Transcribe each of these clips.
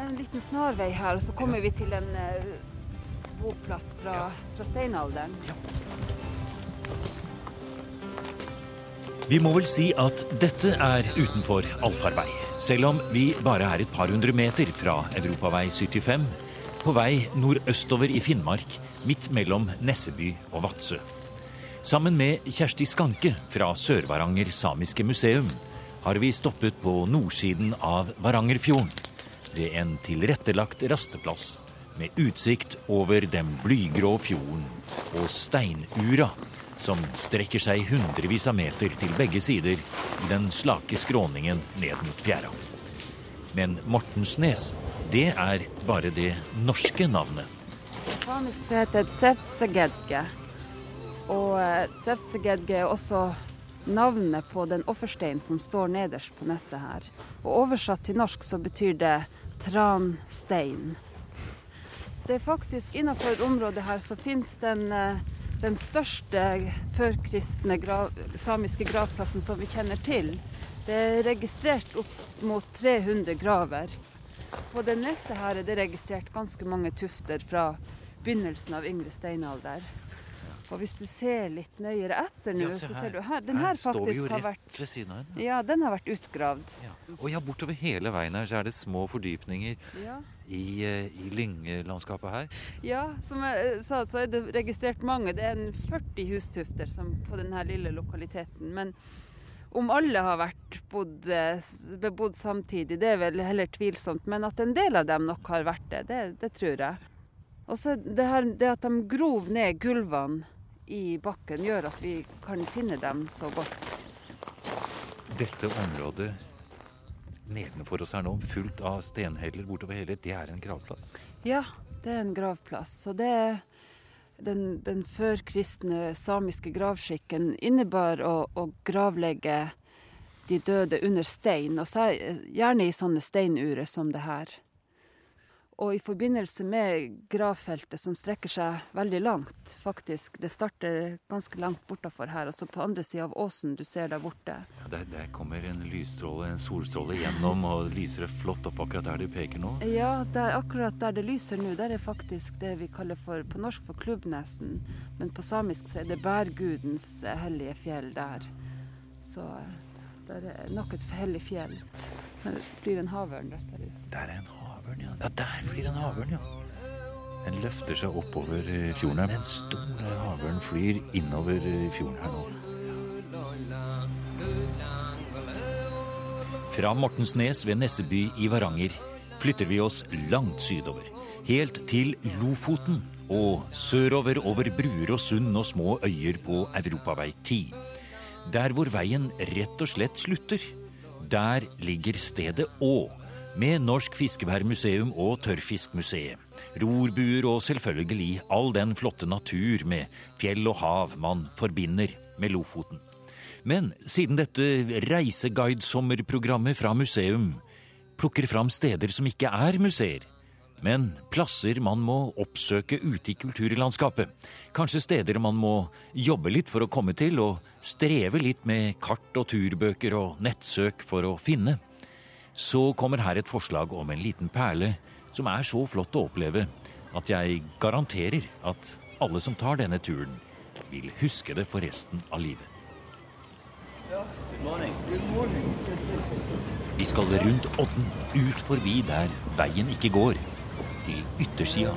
en liten snarvei her, og så kommer vi til en uh, boplass fra, fra steinalderen. Ja. Vi må vel si at dette er utenfor allfarvei, selv om vi bare er et par hundre meter fra Europavei 75, på vei nordøstover i Finnmark, midt mellom Nesseby og Vadsø. Sammen med Kjersti Skanke fra Sør-Varanger samiske museum har vi stoppet på nordsiden av Varangerfjorden, ved en tilrettelagt rasteplass med utsikt over den blygrå fjorden og steinura som strekker seg hundrevis av meter til begge sider i den slake skråningen ned mot fjæra. Men Mortensnes, det er bare det norske navnet. Samisk så heter det Tseftsegedge. Og eh, Tseftsegedge er også navnet på den offersteinen som står nederst på nesset her. Og oversatt til norsk så betyr det transtein. Det er faktisk innenfor området her så finnes den, eh, den største førkristne grav, samiske gravplassen som vi kjenner til. Det er registrert opp mot 300 graver. På det neste her er det registrert ganske mange tufter fra begynnelsen av yngre steinalder. Og hvis du ser litt nøyere etter nå, ja, så ser du her Den her, her står vi jo rett vært, ved siden av den. Ja, den har vært utgravd. Ja. Og ja, bortover hele veien her så er det små fordypninger ja. i, uh, i lyngelandskapet her. Ja, som jeg eh, sa, så er det registrert mange. Det er en 40 hustufter som, på denne lille lokaliteten. Men om alle har vært bod, eh, bebodd samtidig, det er vel heller tvilsomt. Men at en del av dem nok har vært det, det, det tror jeg. Og så det, det at de grov ned gulvene i bakken gjør at vi kan finne dem så godt. Dette området nedenfor oss her nå, fullt av stenheller bortover hele, det er en gravplass? Ja, det er en gravplass. Og det er den, den førkristne samiske gravskikken innebar å, å, gravlegge de døde under stein, og gjerne i sånne steinurer som det her. Og i forbindelse med gravfeltet, som strekker seg veldig langt, faktisk Det starter ganske langt bortafor her, og så på andre sida av åsen du ser der borte. Ja, der, der, kommer en lysstråle, en solstråle gjennom, og lyser det flott opp akkurat der du peker nå? Ja, der, akkurat der det lyser nå, der er faktisk det vi kaller for, på norsk for Klubbnesen. Men på samisk så er det bærgudens hellige fjell der. Så det er nok et hellig fjell. Det blir en havørn rett der ute. Der er en havørn havørn, ja. Ja, der flyr en havørn, ja. Den løfter seg oppover fjorden her. Den store havørn flyr innover fjorden her nå. Fra Mortensnes ved Nesseby i Varanger flytter vi oss langt sydover. Helt til Lofoten og sørover over bruer og sund og små øyer på Europavei 10. Der hvor veien rett og slett slutter. Der ligger stedet Å med Norsk Fiskeværmuseum og Tørrfiskmuseet. Rorbuer og selvfølgelig all den flotte natur med fjell og hav man forbinder med Lofoten. Men siden dette reiseguide-sommerprogrammet fra museum plukker fram steder som ikke er museer, men plasser man må oppsøke ute i kulturlandskapet. Kanskje steder man må jobbe litt for å komme til, og streve litt med kart og turbøker og nettsøk for å finne så kommer her et forslag om en liten perle som er så flott å oppleve at jeg garanterer at alle som tar denne turen, vil huske det for resten av livet. Vi skal rundt Odden, ut forbi der veien ikke går, til yttersida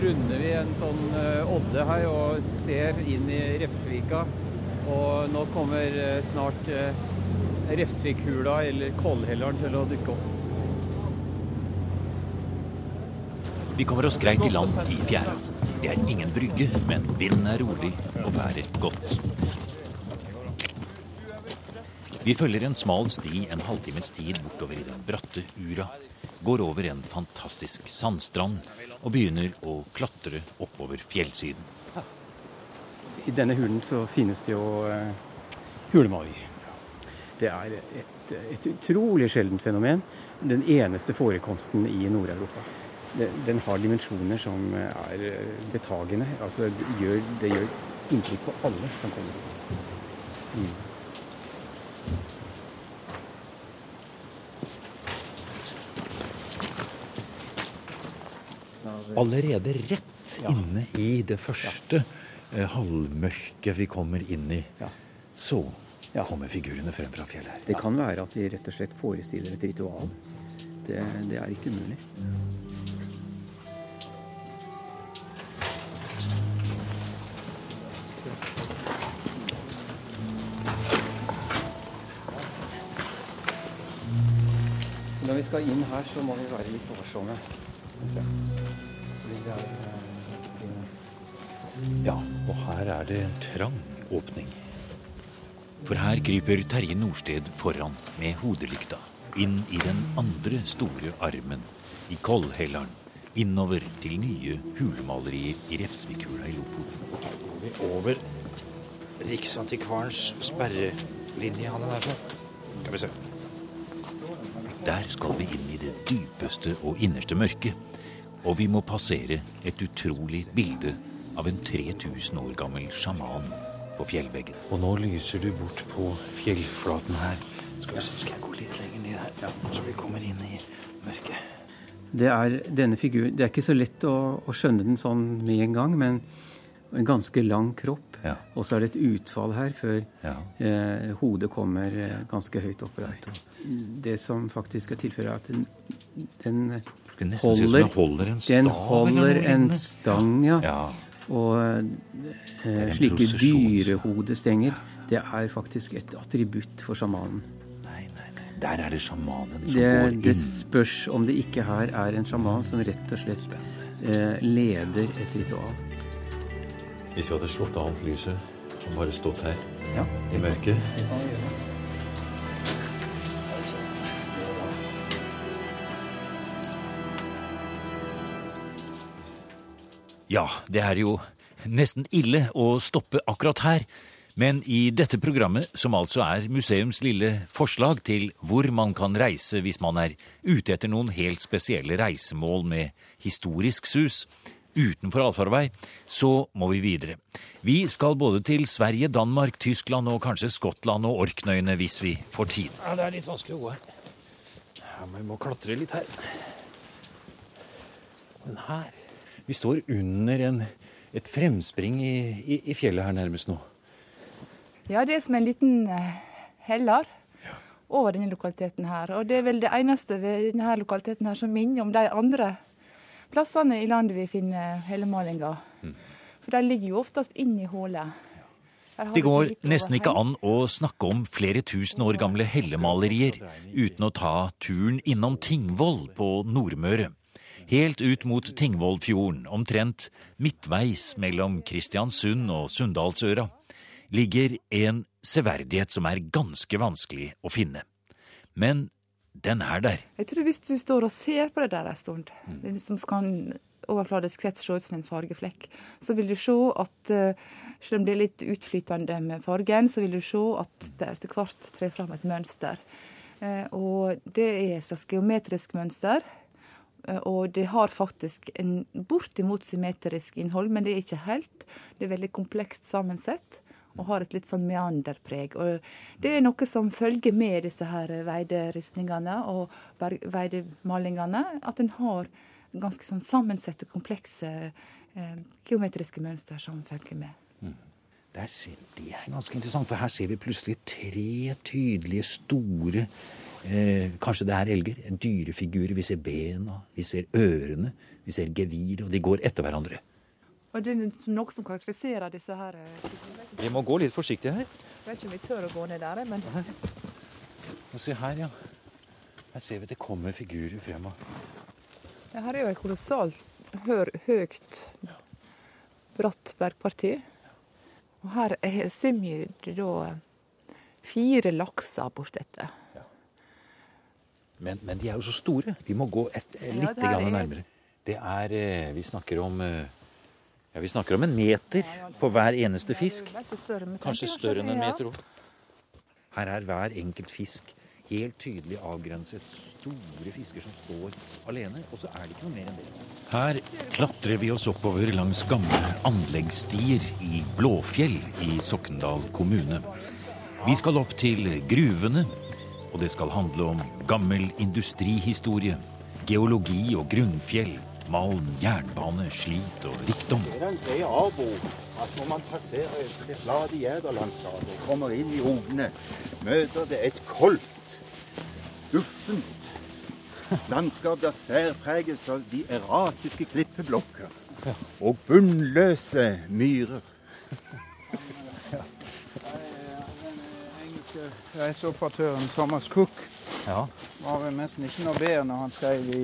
runder vi en sånn uh, odde her og ser inn i Refsvika. Og nå kommer uh, snart uh, Refsvikhula eller Kollhelleren til å dukke opp. Vi kommer oss greit i land i fjæra. Det er ingen brygge, men vinden er rolig og været godt. Vi følger en smal sti en halvtimes tid bortover i den bratte Ura. Går over en fantastisk sandstrand og begynner å klatre oppover fjellsiden. I denne hulen så finnes det jo uh. Det er et, et, utrolig sjeldent fenomen. Den eneste forekomsten i Nord-Europa. den har dimensjoner som er betagende. Altså, det, gjør, det gjør inntrykk på alle som kommer hit. Mm. Allerede rett inne i det første ja. halvmørket vi kommer inn i, ja. så kommer figurene frem fra fjellet her. Det kan være at de rett og slett forestiller et ritual. Det, det er ikke umulig. Når vi skal inn her, så må vi være litt varsomme. Ja, og her er det en trang åpning. For her kryper Terje Nordsted foran med hodelykta inn i den andre store armen i Kollhelleren. Innover til nye hulemalerier i Refsvikhula i Lofoten. Her går vi over Riksantikvarens sperrelinje, han er derfra. Skal vi se. Der skal vi inn i det dypeste og innerste mørket. Og vi må passere et utrolig bilde av en 3000 år gammel sjaman på fjellveggen. Og nå lyser du bort på fjellflaten her. Skal, vi, skal jeg gå litt lenger ned her, ja, så vi kommer inn i mørket? Det er denne figuren Det er ikke så lett å, å skjønne den sånn med en gang, men en ganske lang kropp. Ja. Og så er det et utfall her før ja. eh, hodet kommer eh, ganske høyt oppe der. Det som faktisk er tilfellet, er at den, den holder, holder en stang. Den holder en stang, ja. ja. Og eh, slike dyrehodestenger, det er faktisk et attributt for sjamanen. Der er det sjamanen som det, går inn. Det spørs om det ikke her er en sjaman som rett og slett eh, leder et ritual. Hvis vi hadde slått av alt lyset og bare stått her ja. i mørket Ja, det er jo nesten ille å stoppe akkurat her. Men i dette programmet, som altså er museums lille forslag til hvor man kan reise hvis man er ute etter noen helt spesielle reisemål med historisk sus, utenfor allfarvei, så må vi videre. Vi skal både til Sverige, Danmark, Tyskland og kanskje Skottland og Orknøyene hvis vi får tid. Ja, Det er litt vanskelig å gå her. Ja, vi må klatre litt her. Men her Vi står under en, et fremspring i, i, i fjellet her nærmest nå. Ja, det er som en liten eh, heller over denne lokaliteten her. Og det er vel det eneste ved denne lokaliteten her som minner om de andre plassene i landet vi finner hellemalinga. Mm. For de ligger jo oftest inni hullet. Det går nesten ikke an å snakke om flere tusen år gamle hellemalerier uten å ta turen innom Tingvoll på Nordmøre. Helt ut mot Tingvollfjorden, omtrent midtveis mellom Kristiansund og Sunndalsøra ligger en severdighet som er ganske vanskelig å finne. Men den er der. Jeg tror hvis du står og ser på det der en stund, mm. som kan overfladisk sett se ut som en fargeflekk, så vil du se at uh, selv om det er litt utflytende med fargen, så vil du se at det etter hvert trer fram et mønster. Uh, og det er et slags geometrisk mønster. Uh, og det har faktisk en bortimot symmetrisk innhold, men det er ikke helt. Det er veldig komplekst sammensett og har et litt sånn meanderpreg. Og det er noe som følger med disse her veideristningene og veidemalingene, at en har ganske sånn sammensette, komplekse eh, geometriske mønster som følger med. Mm. Ser, det er ganske interessant, for her ser vi plutselig tre tydelige, store eh, Kanskje det er elger. Dyrefigurer. Vi ser bena, vi ser ørene, vi ser geviret, og de går etter hverandre. Og det er noe som karakteriserer disse her eh, Vi må gå litt forsiktig her. Jeg vet ikke om vi tør å gå ned der, men Og Se her, ja. Her ser vi at det kommer figurer frem. Det her er jo et kolossalt høyt, bratt bergparti. Og her svømmer det da fire lakser bortetter. Ja. Men, men, de er jo så store. Vi må gå et, litt ja, nærmere. Det er eh, Vi snakker om ja, Vi snakker om en meter på hver eneste fisk. Kanskje større enn en meter òg. Her er hver enkelt fisk helt tydelig avgrenset. store fisker som står alene, og så er det ikke noe mer enn det. Her klatrer vi oss oppover langs gamle anleggsstier i Blåfjell i Sokndal kommune. Vi skal opp til gruvene, og det skal handle om gammel industrihistorie, geologi og grunnfjell, malm, jernbane, slit og rikdom. Den sier Abo at når man passerer det flate Jæderlandskapet og kommer inn i Ogne, møter det et koldt, guffent landskap der særpreges av de erratiske klippeblokker og bunnløse myrer. Reiseoperatøren Thomas Cook Ja. var vel nesten ikke noe bedre når han skrev i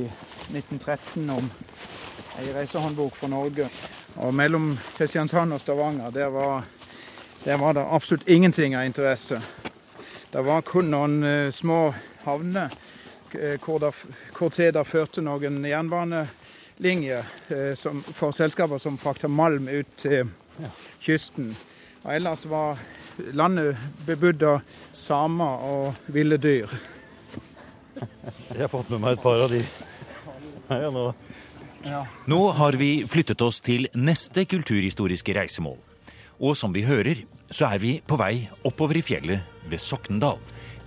1913 om ei reisehåndbok for Norge. Og mellom Kristiansand og Stavanger, der var, der var det absolutt ingenting av interesse. Det var kun noen uh, små havner eh, hvor, der, hvor til det førte noen jernbanelinjer eh, som, for selskaper som frakta malm ut til kysten. Og ellers var landet bebodd av samer og ville dyr. Jeg har fått med meg et par av de her ja, nå. Nå har vi flyttet oss til neste kulturhistoriske reisemål. Og som vi hører, så er vi på vei oppover i fjellet ved Sokndal,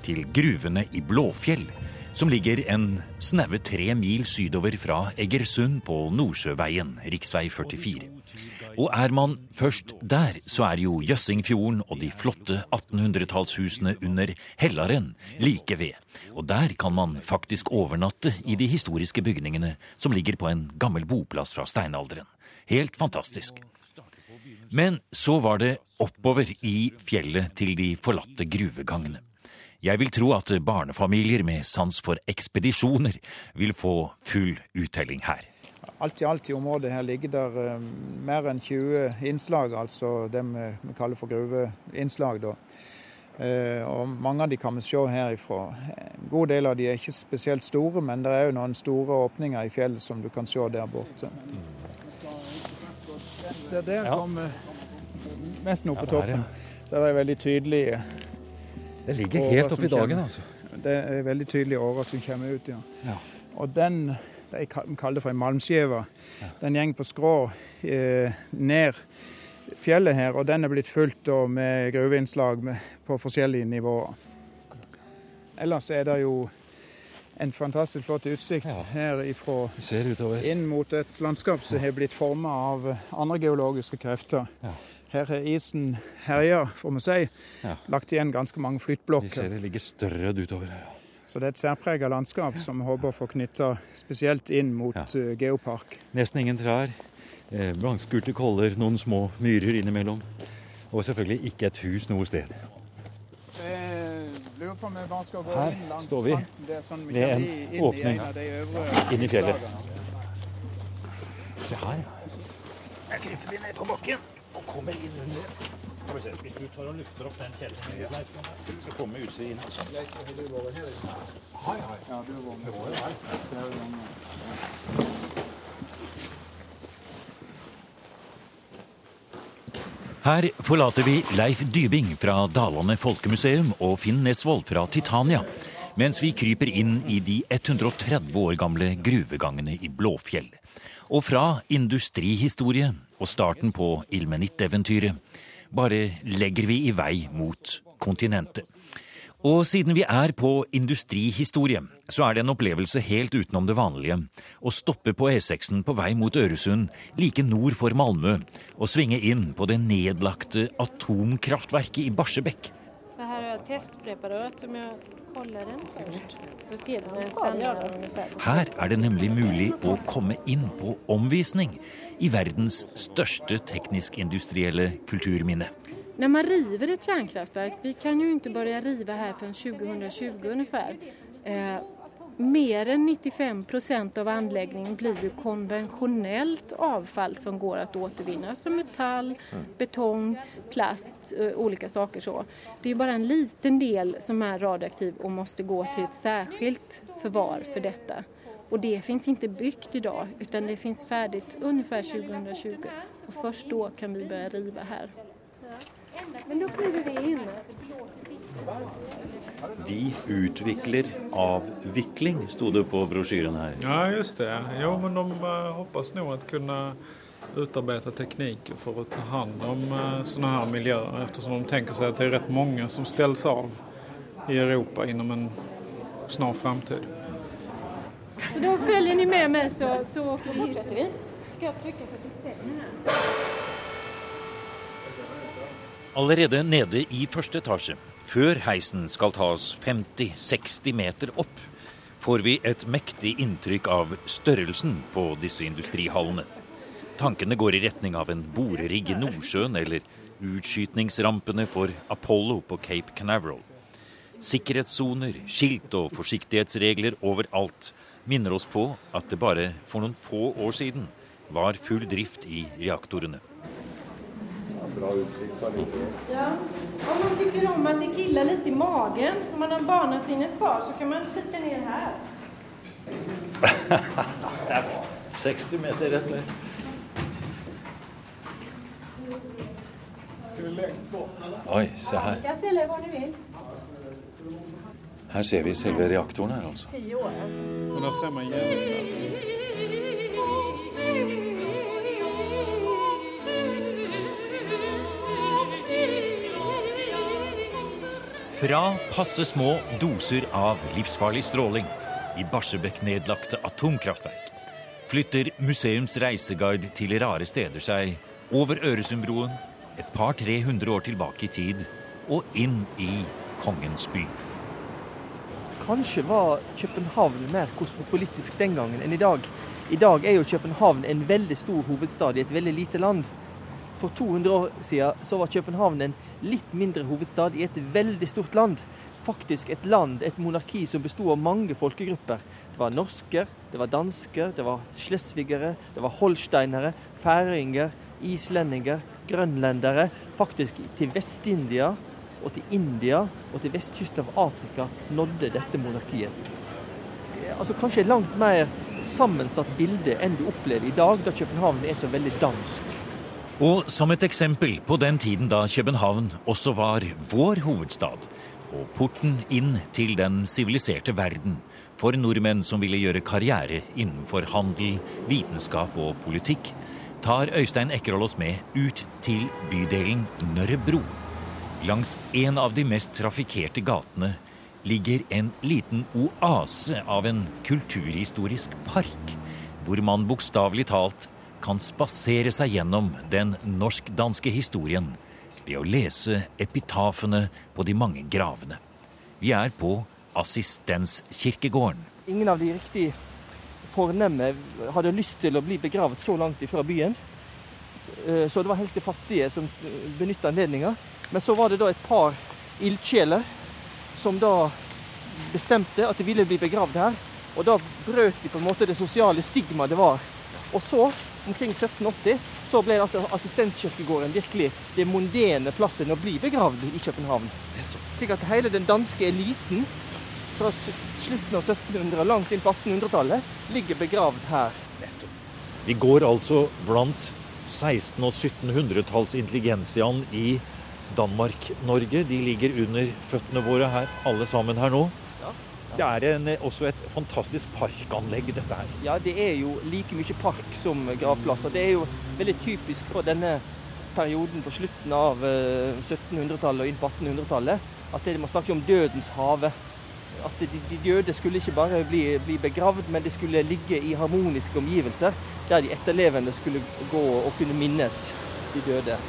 til gruvene i Blåfjell, som ligger en snaue tre mil sydover fra Egersund på Nordsjøveien, rv. 44. Og er man først der, så er jo Jøssingfjorden og de flotte 1800-tallshusene under Hellaren like ved. Og der kan man faktisk overnatte i de historiske bygningene som ligger på en gammel boplass fra steinalderen. Helt fantastisk. Men så var det oppover i fjellet til de forlatte gruvegangene. Jeg vil tro at barnefamilier med sans for ekspedisjoner vil få full uttelling her. Alt i alt i området her ligger der eh, mer enn 20 innslag, altså det vi, vi kaller for gruveinnslag. da. Eh, og mange av de kan vi se herifra. En god del av de er ikke spesielt store, men det er jo noen store åpninger i fjellet som du kan se der borte. Der, der Ja. kommer nesten oppe på toppen. Der er veldig tydelig Det ligger helt oppi dagen, altså. Det er veldig tydelige åra som kommer ut, ja. Ja. Og den, de kaller det for en malmskive, den går på skrå eh, ned fjellet her, og den er blitt fulgt da, med gruveinnslag på forskjellige nivåer. Ellers er det jo en fantastisk flott utsikt Ja. her ifra inn mot et landskap som har blitt forma av andre geologiske krefter. Ja. Her har isen herja, får vi si. Ja. Lagt igjen ganske mange flyttblokker. Vi ser det ligger strødd utover. Ja. Så det er et særpreget landskap som vi håper å få knytta spesielt inn mot Ja. eh, geopark. Nesten ingen trær. Eh, koller, noen små myrer innimellom. Og selvfølgelig ikke et hus noe sted. Jeg lurer på om vi bare skal gå Her inn langs står vi kanten der, sånn ved en i- inn åpning i en av de øvre inn i fjellet. Se her, ja. Jeg kryper vi ned på bakken og kommer inn under. Skal vi se, Hvis du tar og lufter opp den kjelsnøyesleifen, så kommer utstyret inn. Altså. Ja, du. Her forlater vi Leif Dybing fra Dalane Folkemuseum og Finn Nesvold fra Titania, mens vi kryper inn i de 130 år gamle gruvegangene i Blåfjell. Og fra industrihistorie og starten på ilmenitt-eventyret bare legger vi i vei mot kontinentet. Og siden vi er på industrihistorie, så er det en opplevelse helt utenom det vanlige å stoppe på E6-en på vei mot Øresund, like nord for Malmö, og svinge inn på det nedlagte atomkraftverket i Barsebekk. Så här har jag testpreparat som jeg kollar den ungefär. Her er det nemlig mulig å komme inn på omvisning i verdens største teknisk-industrielle kulturminne. Når man river et kjernekraftverk vi kan jo ikke begynne å rive her før 2020 ungefär. Mer än 95 procent av anläggningen blir ju konventionellt avfall som går att återvinna som metall, betong, plast, olika saker så. Det är ju bara en liten del som är radioaktiv och måste gå till ett särskilt förvar för detta. Och det finns inte byggt idag utan det finns färdigt ungefär 2020 och först då kan vi börja riva här. Men då kliver vi. De utvikler avvikling, sto det på brosjyren her. Ja, just det. Jo, men de uh, hoppas nog att kunna utarbeta tekniker for å ta hand om sånne her miljøer, miljöer eftersom de tenker seg at det er rett mange som ställs av i Europa inom en snar framtid. Så da følger ni med meg, så, så fortsetter vi. Skal jeg trykke så det stemmer? Allerede nede i første etasje, før heisen skal ta oss 50-60 meter opp, får vi et mektig inntrykk av størrelsen på disse industrihallene. Tankene går i retning av en borerigg i Nordsjøen eller utskytningsrampene for Apollo på Cape Canaveral. Sikkerhetssoner, skilt og forsiktighetsregler overalt minner oss på at det bare for noen få år siden var full drift i reaktorene. Ja. Om man tycker om att det killar lite i magen, om man har barnasinnet kvar, så kan man kika ner här. 60 meter rett ned. Oi, se her. Er. Her ser vi selve reaktoren her, altså. Tio år alltså. Men där ser man igen. Fra passe små doser av livsfarlig stråling i Barsebekk nedlagte atomkraftverk flytter museums reiseguide til rare steder seg over Øresundbroen et par-tre hundre år tilbake i tid og inn i kongens by. Kanskje var København mer kosmopolitisk den gangen enn i dag. I dag er jo København en veldig stor hovedstad i et veldig lite land. For 200 år siden så var København en litt mindre hovedstad i et veldig stort land. Faktisk et land, et monarki som besto av mange folkegrupper. Det var norsker, det var dansker, det var slesvigere, det var holsteinere, færinger, islendinger, grønlendere. Faktisk til Vest-India og til India og til vestkysten av Afrika nådde dette monarkiet. Det altså kanskje et langt mer sammensatt bilde enn du opplever i dag, da København er så veldig dansk. Og som et eksempel på den tiden da København også var vår hovedstad, og porten inn til den siviliserte verden for nordmenn som ville gjøre karriere innenfor handel, vitenskap og politikk, tar Øystein Ekkerhold oss med ut til bydelen Nørrebro. Langs en av de mest trafikkerte gatene ligger en liten oase av en kulturhistorisk park, hvor man bokstavelig talt kan spasere seg gjennom den norsk-danske historien ved å lese epitafene på de mange gravene. Vi er på Assistenskirkegården. Ingen av de riktig fornemme hadde lyst til å bli begravet så langt ifra byen. Eh, Så det var helst de fattige som benytta anledninga. Men så var det da et par ildsjeler som da bestemte at de ville bli begravd her. Og da brøt de på en måte det sosiale stigmaet det var. Og så, omkring 1780, så ble altså assistenskirkegården virkelig det mondene plassen å bli begravd i København. Slik at hele den danske eliten fra slutten av 1700 og langt inn på 1800-tallet ligger begravd her. Vi går altså blant 1600- og 1700-talls intelligensiaen i Danmark-Norge. De ligger under føttene våre her, alle sammen her nå. Det er en, også et fantastisk parkanlegg, dette her. Ja, det er jo like mye park som gravplasser. Det er jo veldig typisk for denne perioden på slutten av eh, 1700-tallet og inn på 1800-tallet at det, man snakker om dødens hage. At de, de døde skulle ikke bare bli, bli begravd, men de skulle ligge i harmoniske omgivelser der de etterlevende skulle gå og kunne minnes de døde.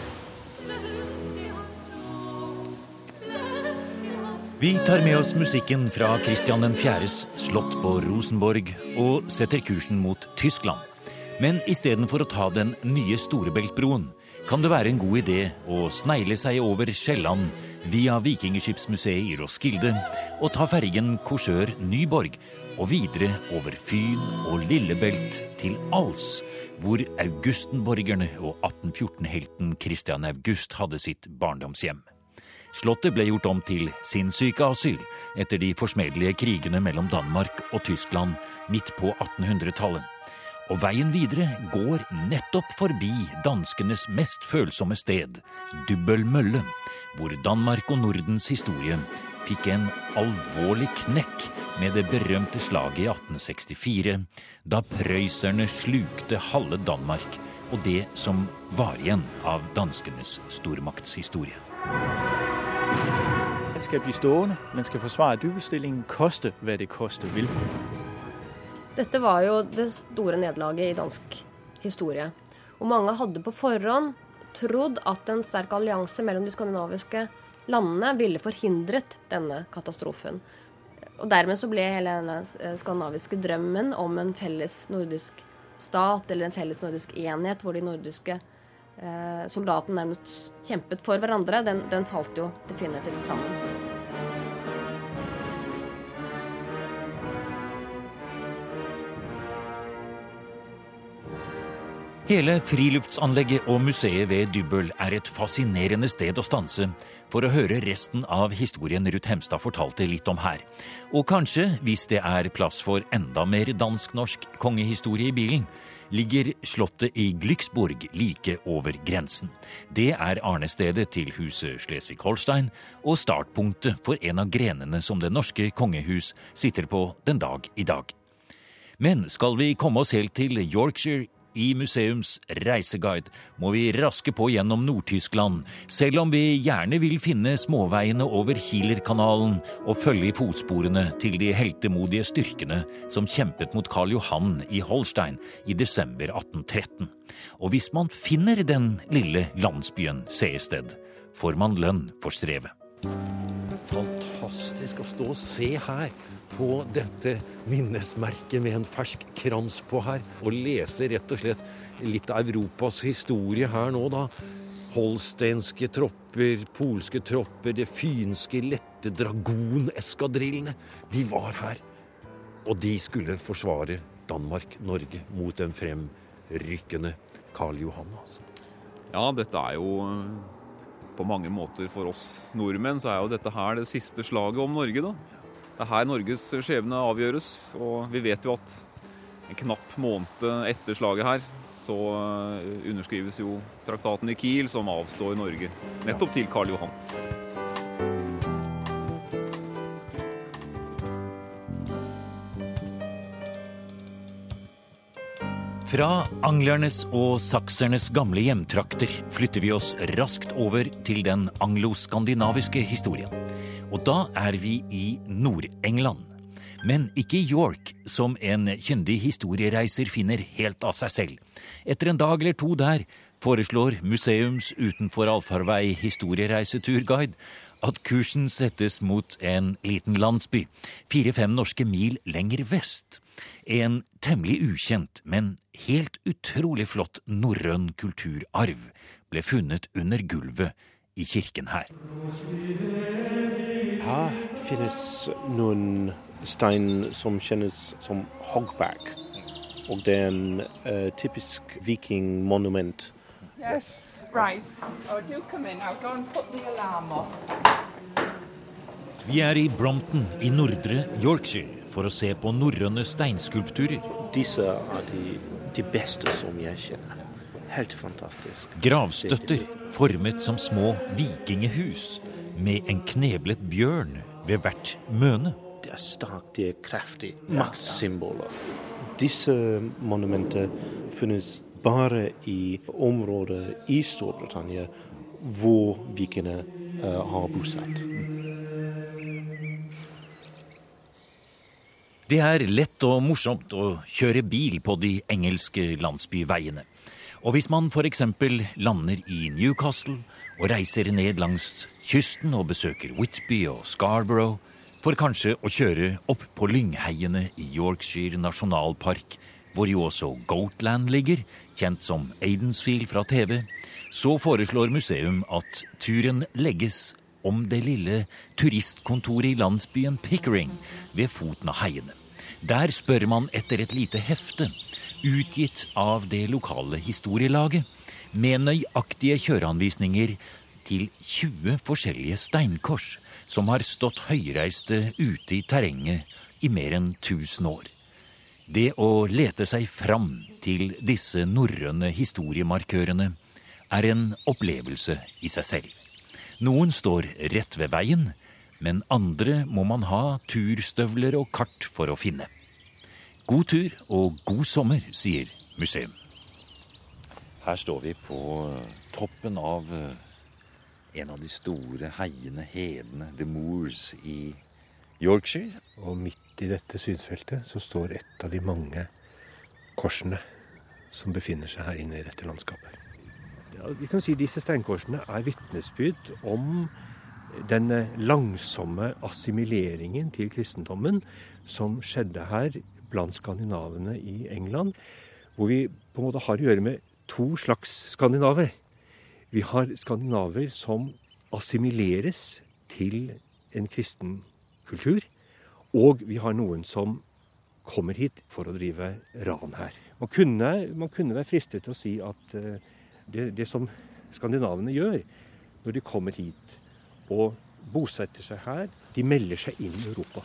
Vi tar med oss musikken fra Christian 4.s slott på Rosenborg og setter kursen mot Tyskland. Men istedenfor å ta den nye Storebeltbroen, kan det være en god idé å snegle seg over Sjælland via Vikingskipsmuseet i Roskilde og ta fergen Korsør Nyborg og videre over Fyn og Lillebelt til Als, hvor augustenborgerne og 1814-helten Christian August hadde sitt barndomshjem. Slottet ble gjort om til sinnssykeasyl etter de forsmedelige krigene mellom Danmark og Tyskland midt på 1800-tallet. Og veien videre går nettopp forbi danskenes mest følsomme sted, Dubbel Mølle, hvor Danmark og Nordens historie fikk en alvorlig knekk med det berømte slaget i 1864, da prøysserne slukte halve Danmark og det som var igjen av danskenes stormaktshistorie. Skal bli stående, man skal forsvare dybestillingen, koste hva det koste vil. Dette var jo det store nederlaget i dansk historie. Og mange hadde på forhånd trodd at en sterk allianse mellom de skandinaviske landene ville forhindret denne katastrofen. Og dermed så ble hele denne eh, skandinaviske drømmen om en felles nordisk stat eller en felles nordisk enhet hvor de nordiske eh, soldatene nærmest kjempet for hverandre, den, den falt jo definitivt sammen. Hele friluftsanlegget og museet ved Dybbøl er et fascinerende sted å stanse for å høre resten av historien Ruth Hemstad fortalte litt om her. Og kanskje, hvis det er plass for enda mer dansk-norsk kongehistorie i bilen, ligger slottet i Glücksburg like over grensen. Det er arnestedet til huset Slesvig-Holstein og startpunktet for en av grenene som det norske kongehus sitter på den dag i dag. Men skal vi komme oss helt til Yorkshire i museums reiseguide må vi raske på gjennom Nord-Tyskland, selv om vi gjerne vil finne småveiene over Kielerkanalen og følge i fotsporene til de heltemodige styrkene som kjempet mot Karl Johan i Holstein i desember 1813. Og hvis man finner den lille landsbyen Seested, får man lønn for strevet. Fantastisk å stå og se her på dette minnesmerket med en fersk krans på her, og lese rett og slett litt av Europas historie her nå, da. Holsteinske tropper, polske tropper, det fynske lette dragoneskadrillene. De var her. Og de skulle forsvare Danmark-Norge mot den fremrykkende Karl Johan. Altså. Ja, dette er jo på mange måter for oss nordmenn så er jo dette her det siste slaget om Norge, da. Det er her Norges skjebne avgjøres. Og vi vet jo at en knapp måned etter slaget her, så eh, underskrives jo traktaten i Kiel, som avstår Norge nettopp til Karl Johan. Fra anglernes og saksernes gamle hjemtrakter flytter vi oss raskt over til den anglo-skandinaviske historien. Og da er vi i Nord-England. Men ikke York, som en kyndig historiereiser finner helt av seg selv. Etter en dag eller to der foreslår museums utenfor allfarvei historiereiseturguide at kursen settes mot en liten landsby, fire-fem norske mil lenger vest. En temmelig ukjent, men helt utrolig flott norrøn kulturarv ble funnet under gulvet i kirken her. Her finnes noen stein som kjennes som hogback. Og det er en uh, typisk vikingmonument. Yes, right. Oh, do come in. I'll go and put the alarm off. Vi er i Brompton i nordre Yorkshire for å se på norrøne steinskulpturer. Disse er de, de beste som jeg kjenner. Helt fantastisk. Gravstøtter formet som små vikingehus med en kneblet bjørn ved hvert møne. Det er sterkt, det er kraftig. Maktsymboler. Disse monumenter finnes bare i områder i Storbritannia hvor vikingene uh, har bosatt. Det er lett og morsomt å kjøre bil på de engelske landsbyveiene. Og hvis man f.eks. lander i Newcastle og reiser ned langs kysten og besøker Whitby og Scarborough, for kanskje å kjøre opp på lyngheiene i Yorkshire nasjonalpark, hvor jo også Goatland ligger, kjent som Aidensfield fra TV, så foreslår museum at turen legges om det lille turistkontoret i landsbyen Pickering ved foten av heiene. Der spør man etter et lite hefte, utgitt av det lokale historielaget, med nøyaktige kjøreanvisninger til 20 forskjellige steinkors som har stått høyreiste ute i terrenget i mer enn 1000 år. Det å lete seg fram til disse norrøne historiemarkørene er en opplevelse i seg selv. Noen står rett ved veien, men andre må man ha turstøvler og kart for å finne. God tur og god sommer, sier museum. Her står vi på toppen av eh, en av de store heiene, hedene, The Moors i Yorkshire. Og midt i dette synsfeltet så står et av de mange korsene som befinner seg her inne i dette landskapet. Ja, vi kan si Disse steinkorsene er vitnesbyrd om den langsomme assimileringen til kristendommen som skjedde her blant skandinavene i England, hvor vi på en måte har å gjøre med to slags skandinaver. Vi har skandinaver som assimileres til en kristen kultur, og vi har noen som kommer hit for å drive ran her. Man kunne, man kunne være fristet til å si at uh, det, det som skandinavene gjør når de kommer hit og bosetter seg her, de melder seg inn i Europa.